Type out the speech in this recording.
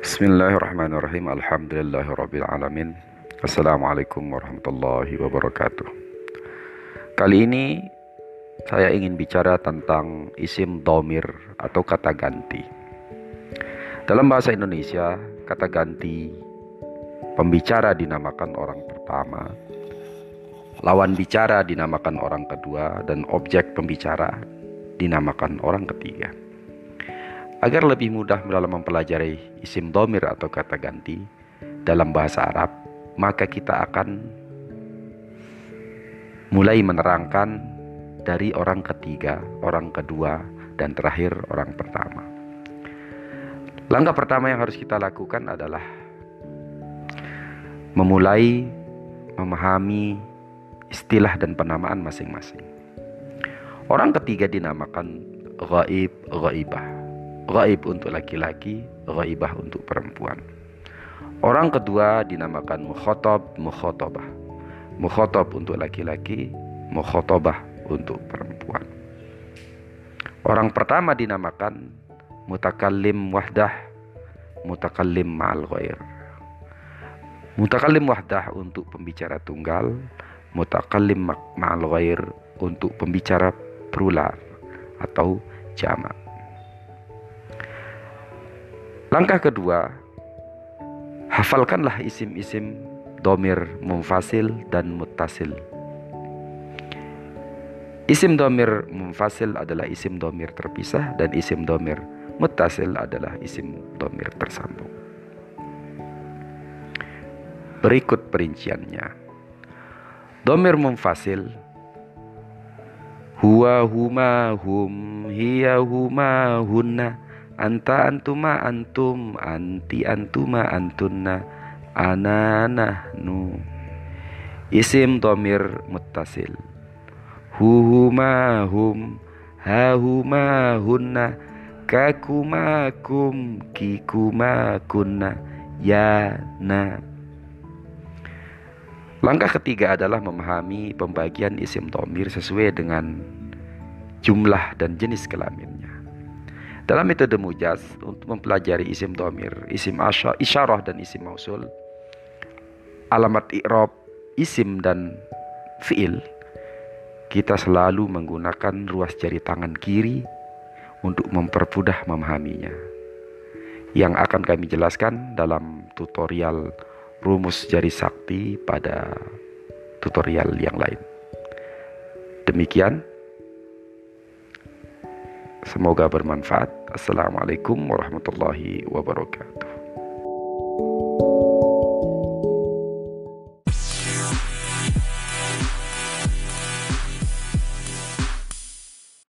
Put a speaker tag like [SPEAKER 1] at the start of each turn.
[SPEAKER 1] Bismillahirrahmanirrahim. Alhamdulillahirrabbilalamin Assalamualaikum warahmatullahi wabarakatuh. Kali ini saya ingin bicara tentang isim domir atau kata ganti. Dalam bahasa Indonesia kata ganti Pembicara dinamakan orang pertama Lawan bicara dinamakan orang kedua Dan objek pembicara dinamakan orang ketiga Agar lebih mudah dalam mempelajari isim domir atau kata ganti dalam bahasa Arab, maka kita akan mulai menerangkan dari orang ketiga, orang kedua, dan terakhir orang pertama. Langkah pertama yang harus kita lakukan adalah memulai memahami istilah dan penamaan masing-masing. Orang ketiga dinamakan gaib, gaibah Gaib untuk laki-laki, gaibah untuk perempuan. Orang kedua dinamakan mukhotob, mukhotobah. Mukhotob untuk laki-laki, mukhotobah untuk perempuan. Orang pertama dinamakan mutakallim wahdah, mutakallim ma'al ghair. Mutakallim wahdah untuk pembicara tunggal, mutakallim ma'al ghair untuk pembicara plural atau jamak. Langkah kedua, hafalkanlah isim-isim domir mumfasil dan mutasil. Isim domir mumfasil adalah isim domir terpisah dan isim domir mutasil adalah isim domir tersambung. Berikut perinciannya. Domir mumfasil huwa huma hum hiya huma hunna anta antuma antum anti antuma antunna ana nu. Isim domir muttasil. Huhuma hum hahuma hunna kakuma kum kikuma kunna ya na. Langkah ketiga adalah memahami pembagian isim domir sesuai dengan jumlah dan jenis kelaminnya. Dalam metode mujaz untuk mempelajari isim domir, isim asya, isyarah dan isim mausul, alamat i'rab, isim dan fi'il, kita selalu menggunakan ruas jari tangan kiri untuk mempermudah memahaminya. Yang akan kami jelaskan dalam tutorial rumus jari sakti pada tutorial yang lain. Demikian Semoga bermanfaat. Assalamualaikum warahmatullahi wabarakatuh.